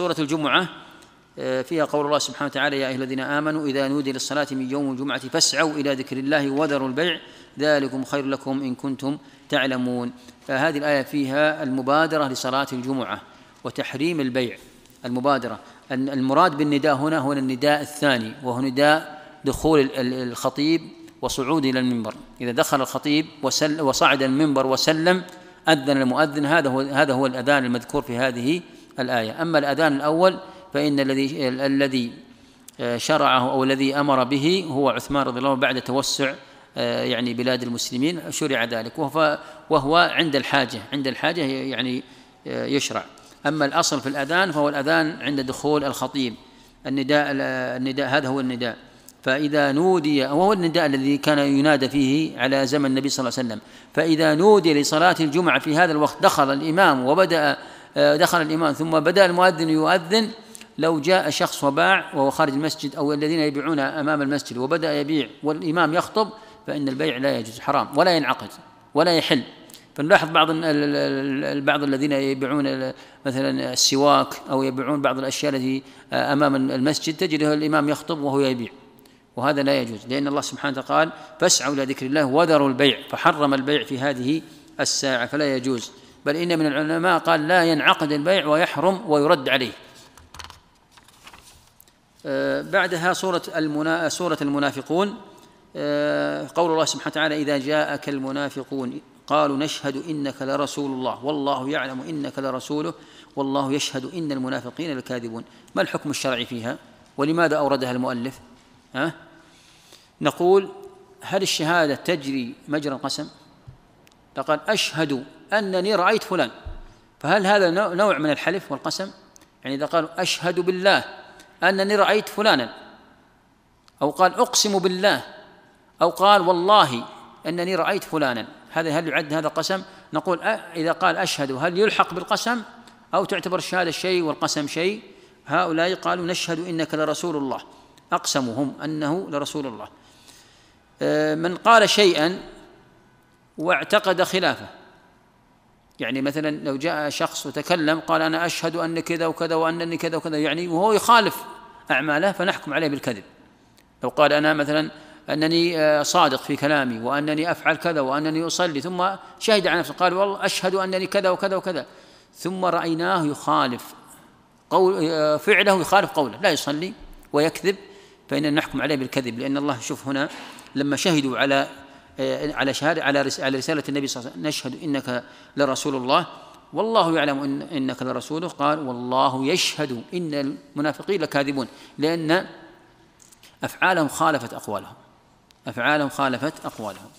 سورة الجمعة آه، فيها قول الله سبحانه وتعالى يا أيها الذين آمنوا إذا نودي للصلاة من يوم الجمعة فاسعوا إلى ذكر الله وذروا البيع ذلكم خير لكم إن كنتم تعلمون. فهذه الآية فيها المبادرة لصلاة الجمعة وتحريم البيع. المبادرة المراد بالنداء هنا هو النداء الثاني وهو نداء دخول الخطيب وصعود إلى المنبر. إذا دخل الخطيب وصعد المنبر وسلم أذن المؤذن. هذا هو هذا هو الأذان المذكور في هذه الآية. أما الأذان الأول فإن الذي الذي آه، شرعه أو الذي أمر به هو عثمان رضي الله عنه بعد توسع آه، يعني بلاد المسلمين شرع ذلك. وهو, وهو عند الحاجة عند الحاجة يعني آه، يشرع. أما الأصل في الأذان فهو الأذان عند دخول الخطيب. النداء النداء هذا هو النداء. فإذا نودي وهو النداء الذي كان ينادى فيه على زمن النبي صلى الله عليه وسلم. فإذا نودي لصلاة الجمعة في هذا الوقت دخل الإمام وبدأ دخل الإمام ثم بدأ المؤذن يؤذن لو جاء شخص وباع وهو خارج المسجد أو الذين يبيعون أمام المسجد وبدأ يبيع والإمام يخطب فإن البيع لا يجوز حرام ولا ينعقد ولا يحل. فنلاحظ بعض بعض الذين يبيعون مثلا السواك أو يبيعون بعض الأشياء التي أمام المسجد تجد الإمام يخطب وهو يبيع. وهذا لا يجوز لأن الله سبحانه وتعالى قال فاسعوا إلى ذكر الله وذروا البيع فحرم البيع في هذه الساعة فلا يجوز. بل إن من العلماء قال لا ينعقد البيع ويحرم ويرد عليه. آه، بعدها سورة المنا... سورة المنافقون. آه، قول الله سبحانه وتعالى إذا جاءك المنافقون قالوا نشهد إنك لرسول الله والله يعلم إنك لرسوله والله يشهد إن المنافقين لكاذبون. ما الحكم الشرعي فيها؟ ولماذا أوردها المؤلف؟ ها؟ نقول هل الشهادة تجري مجرى القسم؟ لقد أشهد أنني رأيت فلان. فهل هذا نوع من الحلف والقسم؟ يعني إذا قالوا أشهد بالله أنني رأيت فلانا. أو قال أقسم بالله. أو قال والله أنني رأيت فلانا. هذا هل يعد هذا قسم؟ نقول إذا قال أشهد هل يلحق بالقسم؟ أو تعتبر الشهادة شيء والقسم شيء؟ هؤلاء قالوا نشهد إنك لرسول الله. أقسموا هم أنه لرسول الله. آه، من قال شيئا واعتقد خلافه. يعني مثلا لو جاء شخص وتكلم قال أنا أشهد أن كذا وكذا وأنني كذا وكذا يعني وهو يخالف أعماله فنحكم عليه بالكذب. لو قال أنا مثلا أنني آه، صادق في كلامي وأنني أفعل كذا وأنني أصلي ثم شهد على نفسه قال والله أشهد أنني كذا وكذا وكذا ثم رأيناه يخالف قول آه، فعله يخالف قوله لا يصلي ويكذب فإننا نحكم عليه بالكذب لأن الله شوف هنا لما شهدوا على على شهادة على رسالة النبي صلى الله عليه وسلم نشهد إنك لرسول الله. والله يعلم إن إنك لرسوله. قال والله يشهد إن المنافقين لكاذبون لأن أفعالهم خالفت أقوالهم. أفعالهم خالفت أقوالهم.